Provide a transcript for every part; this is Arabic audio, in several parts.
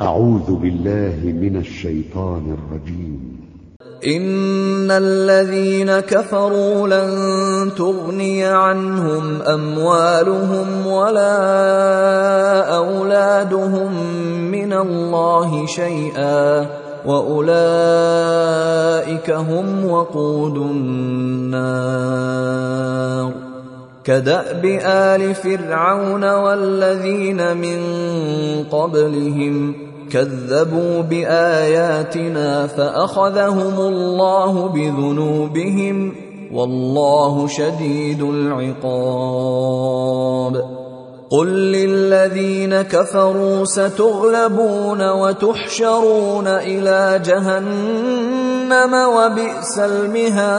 أعوذ بالله من الشيطان الرجيم. إن الذين كفروا لن تغني عنهم أموالهم ولا أولادهم من الله شيئا وأولئك هم وقود النار. كدأب آل فرعون والذين من قبلهم كذبوا بآياتنا فأخذهم الله بذنوبهم والله شديد العقاب. قل للذين كفروا ستغلبون وتحشرون إلى جهنم وبئس المهاد.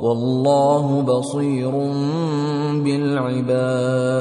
والله بصير بالعباد.